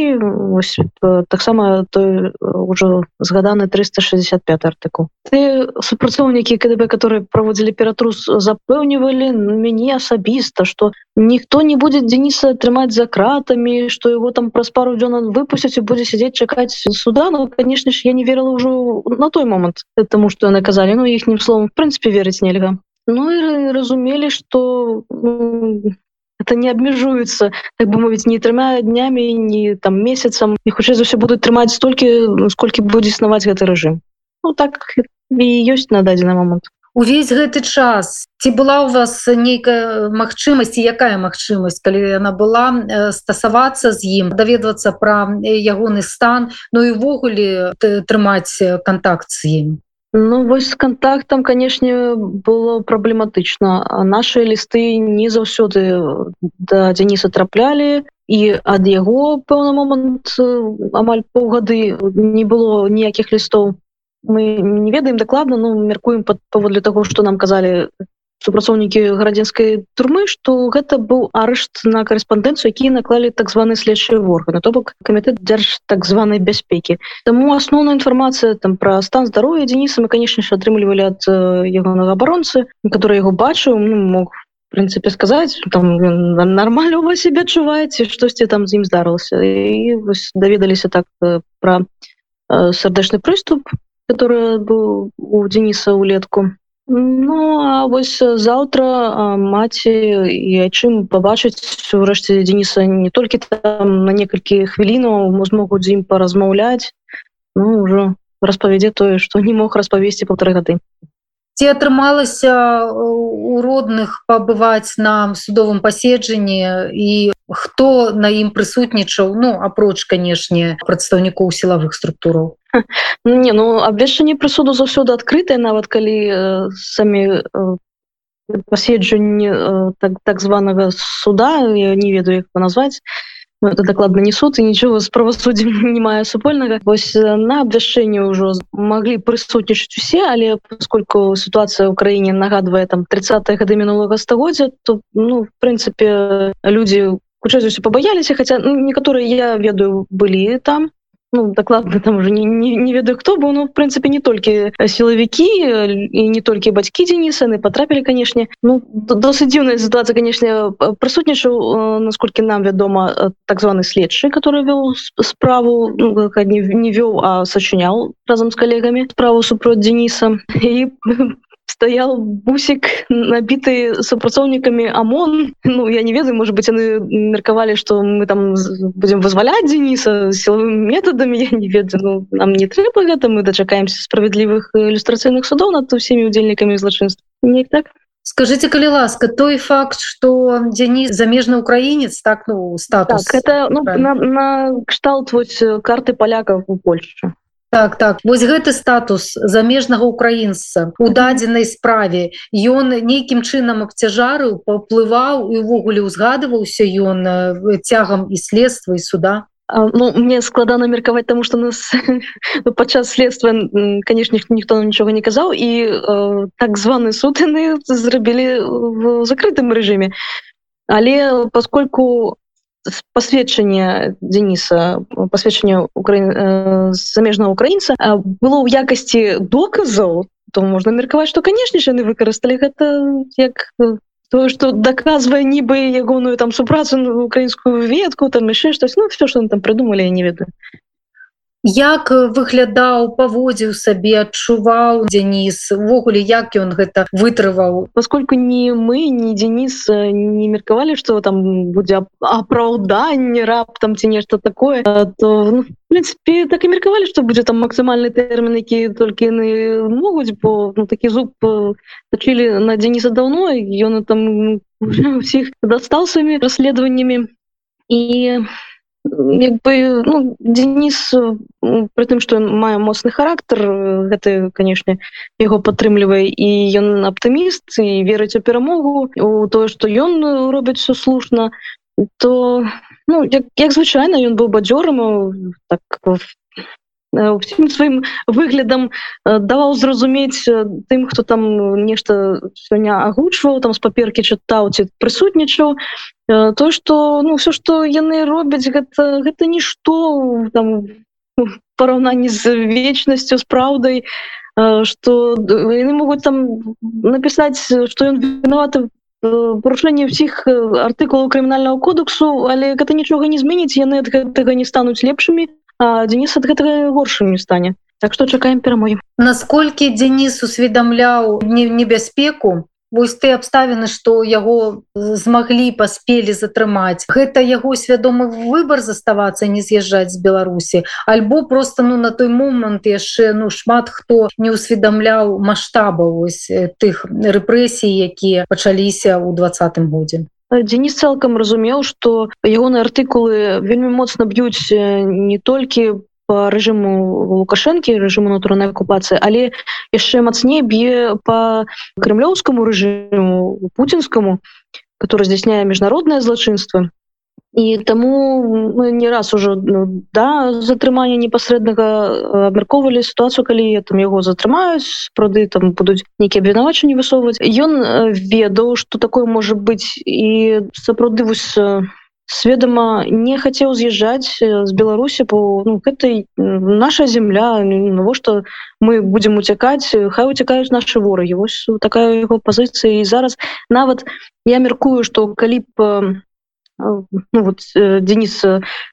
таксама той ўжо згаданы 365 артыкул ты супрацоўнікі КДБ которые праводзілі ператрус запэўнівалі мяне асабіста что ніхто не будет Дениса трымаць за кратами что его там праз пару дзён выпусцяць і будзе сядзець чакаць суда. Ну конечно ж я не верила ўжо на той момант тому что яны казалі ну іхнім словом в принципе верыць нельга Ну і разумелі что ну, это не абмежуецца так бы мовіць не трымя днямі не там месяцам і хутчэй за ўсё будуць трымаць столькі сколькі будзе існаваць гэты рэжым Ну так і ёсць на дадзены момант увесь гэты час. Ці была у вас нейкая магчымасць якая магчымасць калі яна была стасавацца з ім даведвацца пра ягоны стан Ну і ввогуле трымаць контакт з ім Ну вось з контактам канешне было праблематычна наши лісты не заўсёды да Дениса траплялі і ад яго пэўны момант амаль паўгады не было ніякіх лістоў мы не ведаем дакладна ну меркуем паводле таго что нам казалі супрацоўнікі гарадзенскай турмы што гэта быў арышт на корэспандэнцыю які наклалі так званы следчыя органы то бок камітэт дзярж так званай бяспекі. Таму асноўная інфармацыя там пра стан здароўя Дениса мы канешне ж атрымлівалі ад ягонага абаронцы который яго бачыў ну, мог прынцыпе сказаць там нормально у вас себе адчуваеце штосьці там з ім здарылася і даведаліся так пра сардэчны прыступ который быў у Дениса улетку Ну а вось заўтра маці і чым пабачыць урэшце Дениса не толькі там на некалькі хвілінаў змогуць з ім паразмаўляць ну ўжо распавядзе тое што не мог распавесці полторы гады ці атрымалася у родных пабываць на судовым паседжанні і хто на ім прысутнічаў ну апроч канешне прадстаўнікоў сілавых структураў [laughs] не ну абвешчанне прысуду заўсёды адкрытае нават калі э, самі э, паседжанні э, так так званага суда я не ведаю як назваць Ну, это дакладна [laughs] не суд і нічого з правасуддзем не мае супольнага вось на абвяшчэнне ўжо маглі прысутнічаць усе але поскольку сітуацыя ў краіне нагадвае там 30 гады мінулага стагоддзя то ну в прынцыпе людзі хутчэй пабаяліся хаця ну, некаторыя я ведаю былі там ну, дакладна там уже не, не, не ведаю хто быў ну в прынцыпе не толькі сілавікі і не толькі бацькі дзенісаны потрапілі канешне ну досыць дзіўная ситуация канешне прысутнічаў насколькі нам вядома так званы следчы который вёў справу ну, не, не вёў а сачынял разам з калегамі справу супроць Дениса. І [laughs] стаял бусик набіты супрацоўнікамі ОМОН. Ну я не ведаю может быть яны меркавалі что мы там будем вызваляць Дениса силовым методами я не ведаю. Ну, нам не трэба гэта мы дачакаемся справядлівых иллюстрацыйных судоў над усімі удзельнікамі злачынства не так? Скажите калі ласка той факт что Денис замежны украінец так ну статус так, это ну, на, на кшталт вот карты поляков у Польшу так так. Вось гэты статус замежнага украінца у дадзенай справе. Ён нейкім чынам абцяжарыў паўплываў і увогуле ўзгадываўся ён цягам і следства і суда. Ну, мне складана меркаваць тому что нас [laughs] падчас следства конечно ніхто нічога не казаў і э, так званы сутыны [laughs] зрабілі в закрытым рэжыме. Але поскольку посведчанне Дениса посведчанне укра... замежного украінца было ў якасці доказаў то можна меркаваць что конечно ж яны выкарысталі гэта як то что доказвае нібы ягоную там супрацу украінскую ветку там яшчэ штось ну все что там придумали я не ведаю як выглядаў паводзіў сабе адчуваў Денис увогуле як ён гэта вытрываў? Поскольку не мы не Денис не меркавалі что там будзе апраўданне раптам ці нешта такое то ну, принципе так і меркавалі что будзе там максімальны тэрмін які толькі яны могуць бо ну, такі зуб тачылі на Дениса даўно ён там [laughs] усіх дастал сваімі расследаваннямі. І як бы ну, Денис при тым что мае моцны характар гэты канешне яго падтрымлівае і ён аптыміст і верыць у перамогу у тое что ён робіць все слушна то ну як, як звычайна ён быў бадзёрам так усім сваім выглядам даваў зразумець тым хто там нешта сёння агучваў там з паперкі чытаў ці прысутнічаў. То что ну все что яны робяць гэта гэта нішто там параўнанні з вечнасцю з праўдай что яны могуць там напісаць что ён вінаваты парушэнне ўсіх артыкулаў крымінального кодексу але гэта нічога не зменіць яны ад гэтага не стануць лепшымі Денис ад гэтага горшым не стане так что чакаем перамогі насколькі Денис усведамляў небяспеку вось ты абставіны што яго змаглі паспелі затрымаць гэта яго свядомы выбор заставацца не з'язджаць з беларусі альбо просто ну на той момант яшчэ ну шмат хто не ўсведамляў маштаба ось тых рэпрэсій якія пачаліся ў двадцатым годзе Денис цалкам разумеў што ягоныя артыкулы вельмі моцна б'юць не толькі по рэжыму лукашэнкі рэжыму натуральной акупацыі але яшчэ мацней б'е по крымлёўскому рэжыму путинскому который здзяйсняе міжнародное злачынство і таму мы не раз ужо ну, да затрымання непасрэднага абмяркоўвалі сітуацыю калі там яго затрымаюць прады там будуць нейкія абвінавачанні высоўваць ён ведаў что такое можа быць і сапраўды вось сведома не хацеў з'язджаць з беларусі по ну, гэтай наша земля навошта мы будемм уцякаць хай уцякаюць наши ворагі вось такая яго пазіцыя і зараз нават я мяркую что калі б ну, вот, Денис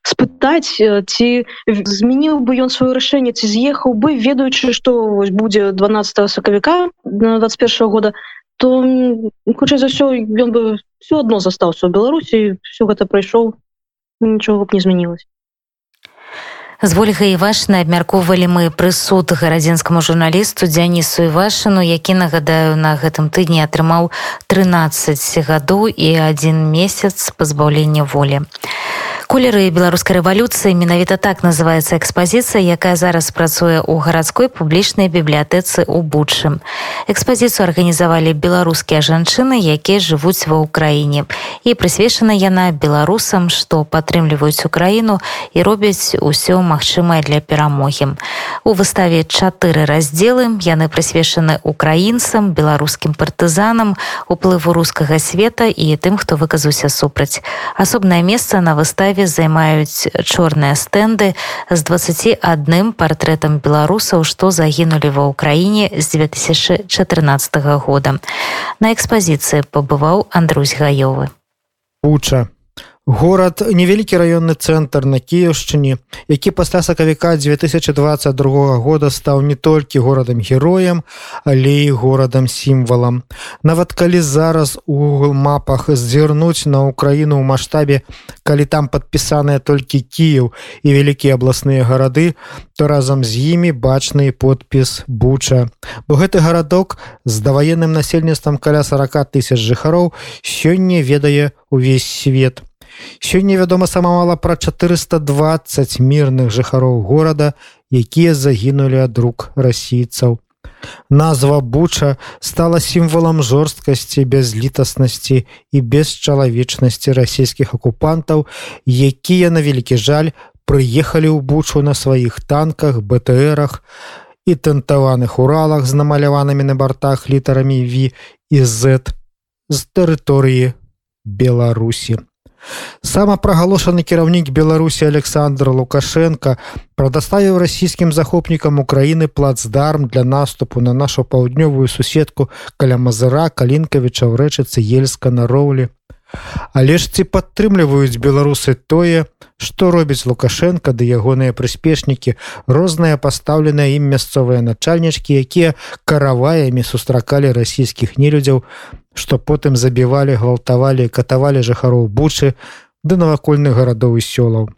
спытаць ці змяніў бы ён сваё рашэнне ці з'ехаў бы ведаючы што вось будзе 12 сакавіка 21 года то хутчэй за ўсё ён бы все адно застаўся ў беларусі все гэта прайшоў нічого б не змянілось з ольгай івашнай абмяркоўвалі мы прысуд гарадзенскаму журналісту дзянісу івашыну які нагадаю на гэтым тыдні атрымаў 13 гадоў і адзін месяц пазбаўлення волі колеры беларускай рэвалюцыі. Менавіта так называется экспазіцыя якая зараз працуе ў гарадской публічнай бібліятэцы ў бучым экспазіцыю арганізавалі беларускія жанчыны якія жывуць ва ўкраіне. І прысвечана яна беларусам што падтрымліваюць украіну і робяць усё магчымае для перамогі. У выставе чатыры раздзелы яны прысвечаны украінцам беларускім партызанам уплыву рускага света і тым хто выказаўся супраць. Асобнае месца на выставе выставе займаюць чорныя стэнды з 21 партрэтам беларусаў што загінулі ва ўкраіне з 2014 года. На экспазіцыі пабываў Андрусь гаёвы. Уча Горад невялікі раённы цэнтр на кіеўшчыне, які пасля сакавіка 2022 года стаў не толькі горадам героем, але і горадам сімвалам. Нават калі зараз у Google мапах зірнуць на ўкраіну ў маштабе, калі там падпісаныя толькі кіеў і вялікія абласныя гарады, то разам з імі бачны подпіс буча. Бо гэты гарадок з даваенным насельніцтвам каля 40 тысяч жыхароў сёння ведае увесь свет. Сёння вядома сама мала пра 420 мірных жыхароў горада, якія загінулі ад рук расійцаў. Назва буча стала сімвалам жорсткасці, бязлітаснасці і бесчалавечнасці расійскіх акупантаў, якія на вялікі жаль прыехалі ў бучу на сваіх танках, БТРах і тэнтаваных уралах з намаляванымі на бартах літарамі V і Z з тэрыторыі Беларусі. Самапрагалошаны кіраўнік Беларусі Александр Лукашенко прадаставіў расійскім захопнікам Украіны плацдарм для наступу на нашу паўднёвую суседку каля Мазыра, Калінкавіча ў рэчыцы Ельска на роўлі. Але ж ці падтрымліваюць беларусы тое, што робіць Лукашенко ды ягоныя прыспешнікі, розныя пастаўленыя ім мясцовыя начальнічкі, якія караваямі сустракалі расійскіх нелюдзяў, што потым забівалі, гвалтавалі, катавалі жыхароў бучы ды навакольных гарадоў і сёлаў.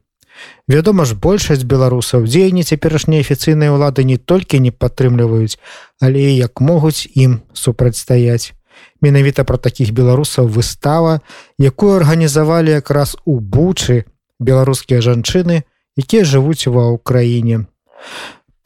Вядома ж, большасць беларусаў дзеянні цяперашняй афіцыйнай улады не толькі не падтрымліваюць, але і як могуць ім супрацьстаяць. Менавіта пра такіх беларусаў выстава, якую арганізавалі якраз у бучы беларускія жанчыны, якія жывуць ва ўкраіне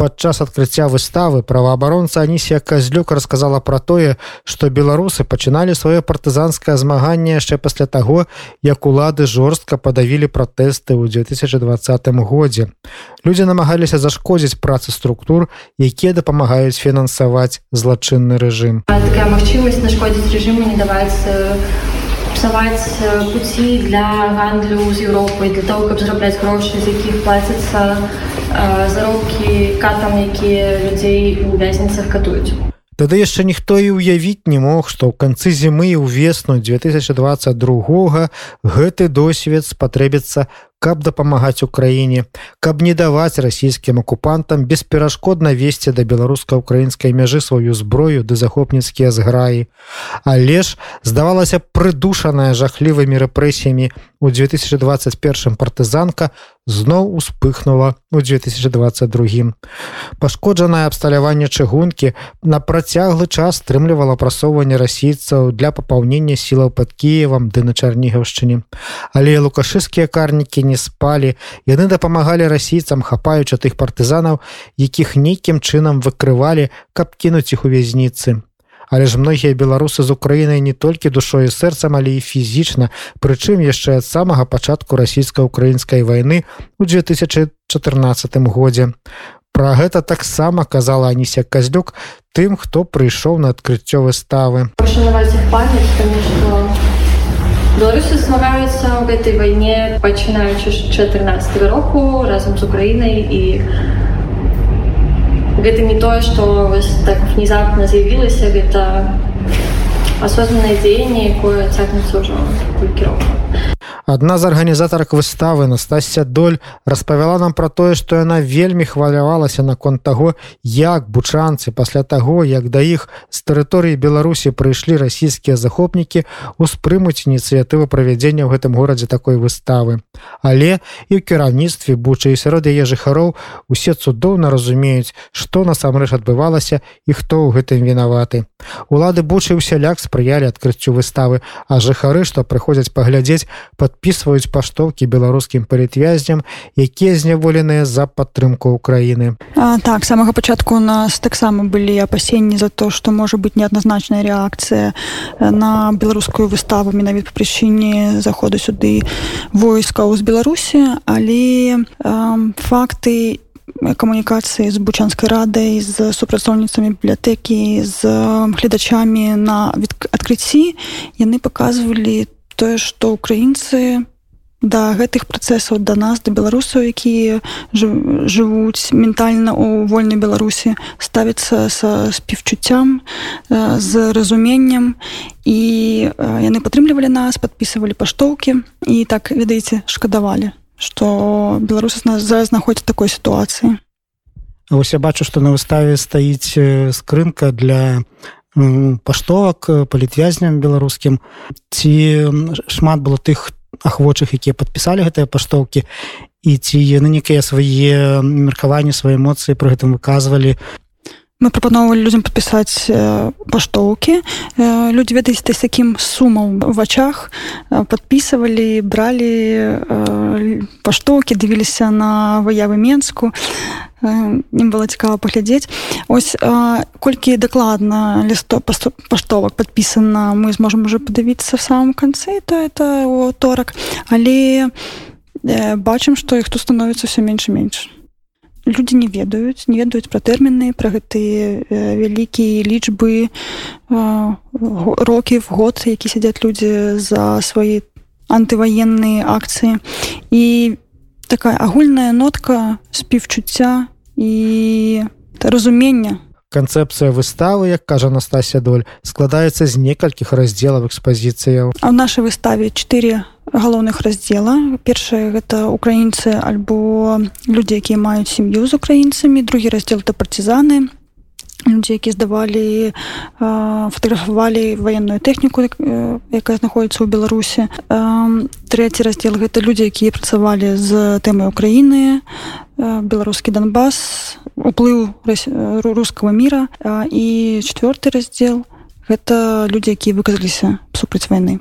падчас адкрыцця выставы праваабаронца анісія казлюк рассказала пра тое што беларусы пачыналі сваё партызанскае змаганне яшчэ пасля таго як улады жорстка падавілі пратэсты ў 2020 годзе. Людзі намагаліся зашкодзіць працы структур якія дапамагаюць фінансаваць злачынны рэжым. Магчымасць нашкодзіць рэжыму не даваць псаваць пуці для гандлю з Еўропай для того каб зарабляць грошы з якіх плацяцца заробкі катам якія людзей у вязніцах катуюць. Тады яшчэ ніхто і ўявіць не мог, што ў канцы зімы ў весну 2022 гэты досвед спатрэбіцца каб дапамагаць украіне каб не даваць расійскім акупантам бесперашкодна весці да беларуска-украінскай мяжы сваю зброю ды захопніцкія зграі. Але ж здавалася прыдушаная жахлівымі рэпрэсіямі у 2021 партызанка зноў успыхнула у 2022 пашкоджанае абсталяванне чыгункі на працяглы час стрымлівала прасоўванне расійцаў для папаўнення сілаў под кіевам ды на чарнігаўшчыне. Але лукашыскія карнікі не не спалі. Яны дапамагалі расійцам хапаючы тых партызанаў якіх нейкім чынам выкрывалі каб кінуць іх у вязніцы. Але ж многія беларусы з Украінай не толькі душой і сэрцам але і фізічна. Прычым яшчэ ад самага пачатку расійска-украінскай вайны у 2014 годзе. Пра гэта таксама казала Анісія Казлюк тым, хто прыйшоў на адкрыццё выставы. Беларусы змагаюцца ў гэтай вайне пачынаючы 14 року разам з Украінай і гэта не тое, што так внезапна з'явілася гэта асознанае дзеянне, якое цягнецца ўжо колькі рокаў. Адна з арганізатарак выставы Настасся доль распавяла нам пра тое, што яна вельмі хвалявалася наконт таго, як бучанцы пасля таго, як да іх з тэрыторыі Беларусі прыйшлі расійскія захопнікі успрымуць ініцыятыву правядзення ў гэтым горадзе такой выставы. Але і ў кіраўніцтве бучы і сярод яе жыхароў усе цудоўна разумеюць, што насамрэч адбывалася і хто ў гэтым вінаваты. Улады бучы ўсяляк спрыялі адкрыццю выставы, а жыхары, што прыходзяць паглядзець, подписываюць паштоўкі беларускім палітвязням якія зняволеныя за падтрымку Украіны. Так самага пачатку у нас таксама былі апасенні за то что можа быть неадназначная реакцыя на беларускую выставу менавіт по прычыне заходу сюды войскаў з беларусі. Але э, факты не камунікацыі з бучанскай радай з супрацоўніцамі бібліятэкі з гледачамі на адкрыцці яны паказвалі тое што украінцы да гэтых працэсаў да нас да беларусаў якія жывуць ментальна у вольнай беларусі ставіцца са співчуццям з разуменнем. І яны падтрымлівалі нас подписывалі паштоўкі і так ведаеце шкадавалі што беларусы нас зараз знаходзяць такой сітуацыі. Вось я бачу што на выставе стаіць скрынка для паштовак э, палітвязням беларускім. Ці шмат было тых ахвочых якія падпісалі гэтыя паштоўкі і ці яны некія свае меркаванні свае эмоцыі пры гэтым выказвалі мы прапаноўвалі людзям падпісаць э, паштоўкі э, людзі ведаюць ты з такім сумам в вачах падпісывалі бралі паштоўкі дывіліся на выявы менску ім было цікава паглядзець. Ось колькі дакладна лісто паштовак падпісана мы зможам уже падавіцца в самом канцы то это торак. Але бачым што іх тут становіцца все менш і менш людзі не ведаюць не ведаюць пра тэрміны пра гэтыя вялікія лічбы рокі в год які сядзяць людзі за свае антываенныя акцыі. І такая агульная нотка співчуцця і разумення канцэпцыя выставы як кажа Настасія доль складаецца з некалькіх раздзелаў экспазіцыяў. А ў нашай выставе 4 галоўных раздзела. Першае гэта украінцы альбо людзі якія маюць сям'ю з украінцамі. Другі раздзел это партизаны людзі які здавалі фатаграфавалі военную тэхніку якая знаходіцца ў беларусі трэці раздзел гэта людзі якія працавалі з тэмай украіны беларускі донбас уплыў рускага мира і четверты раздзел гэта людзі якія выказаліся супраць войны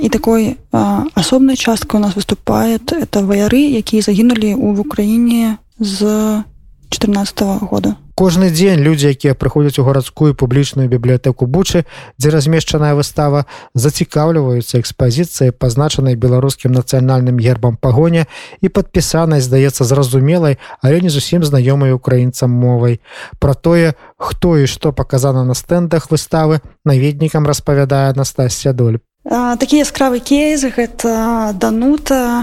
і такой асобнай часткай у нас выступает это ваяры якія загінулі ў украіне з 14 -го года. Кожны дзень людзі якія прыходзяць у гарадскую публічную бібліятэку бучы дзе размешчаная выстава зацікаўліваюцца экспазіцыяй пазначанай беларускім нацыянальным гербам пагоня і падпісанай здаецца зразумелай але не зусім знаёмай украінцам мовай. Про тое хто і што паказана на стэндах выставы наведнікам распавядае Настасья доль такі яскравы кейс гэта данута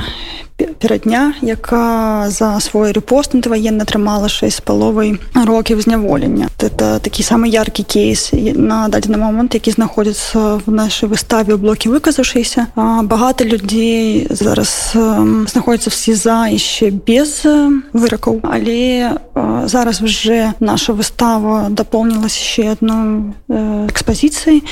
перадня яка за свой рэпост антываенна атрымала 6 паловай років зняволення. Это такі самы яркі кейс на дадзены момант які знаходзіцца в нашай выставе ў блоке выказаўшыся. Багата людзей зараз знаходзіцца в сеза яшчэ без выракаў. Але зараз уже наша выстава дапоўнілась еще одну экспазіцыі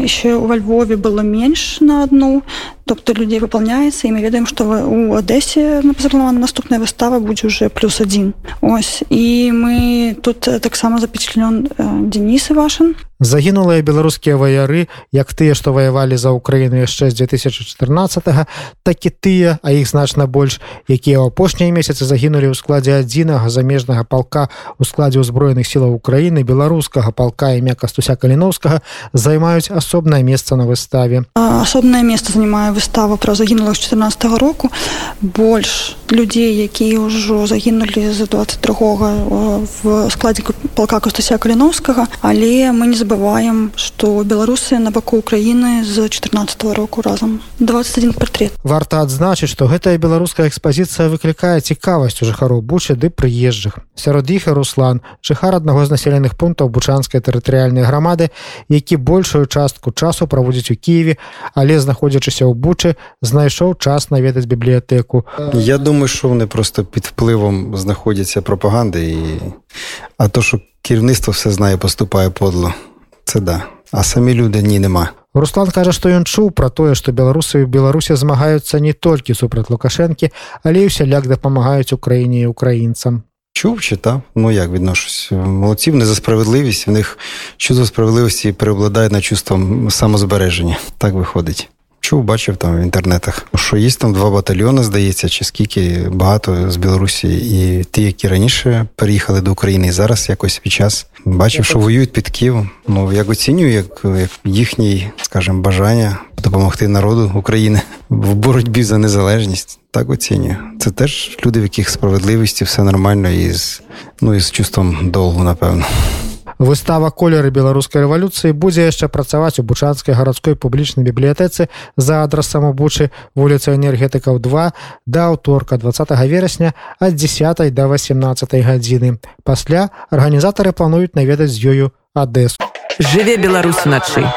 еще во Львове было менш на одну. Тобто людзей выполняецца і мы ведаем што у адэсе запапланавана наступная выстава будзе уже плюс один. Ось. І мы тут таксама запечатлен Денисы вашын загінулыя беларускія ваяры як тыя што ваявалі за ўкраіну яшчэ з 2014 так і тыя а іх значна больш якія ў апошнія месяцы загінулі ў складзе адзінага замежнага палка у складзе ўзброеных сілаў Украіны беларускага палка імя кастуся каліновскага займаюць асобнае месца на выставе асобнае месца занимае выстава пра загінула з 14 -го року. Больш людзей якія ўжо загінулі за 22 в складзе палка кастуся каліновскага. Але мы не забываем что беларусы на баку украины з 14 -го року разам. 21 портрет варта адзначыць что гэтая беларуская экспазіцыя выклікае цікавасць у жыхароў бучы ды прыезджых. Сярод іх руслан жыхар аднаго з населеных пунктаў бучанскай тэрытарыяльнай грамады які большую частку часу праводзіць у кіеве але знаходзячыся ў бучы знайшоў час наведаць бібліятэку я думаю что вони просто під впливом знаходзяцца прапаганды і а то що кіраўніцтва все знае поступае подло Це да. А самі люди ні нема. Руслан кажа, што ён чуў пра тое, што беларусы ў Беларусі змагаюцца не толькі супраць лукашэнкі, але і усяляк дапамагаюць Україні і украінцам. Чув читав, ну як відношусь. Молодців не за справедливість, в них чувство справедливості переобладає на чувство самозбереження. Так виходить. Чув, бачив там в інтернетах, що є там два батальйони, здається, чи скільки багато з Білорусі, і ті, які раніше переїхали до України, і зараз якось під час бачив, що воюють під Києвом. Ну як оцінюю, як, як їхнє, скажімо, бажання допомогти народу України в боротьбі за незалежність. Так оцінюю. Це теж люди, в яких справедливості все нормально і з ну і з чувством долгу, напевно. Выстава колеры беларускай рэвалюцыі будзе яшчэ працаваць у бучанскай гарадской публічнай бібліятэцы за адрасам у бучы вуліцы энергетыкаў 2 да аўторка 20 верасня ад 10 до 18 гадзіны. Пасля арганізатары плануюць наведаць з ёю адэсу. Жыве беларус начай.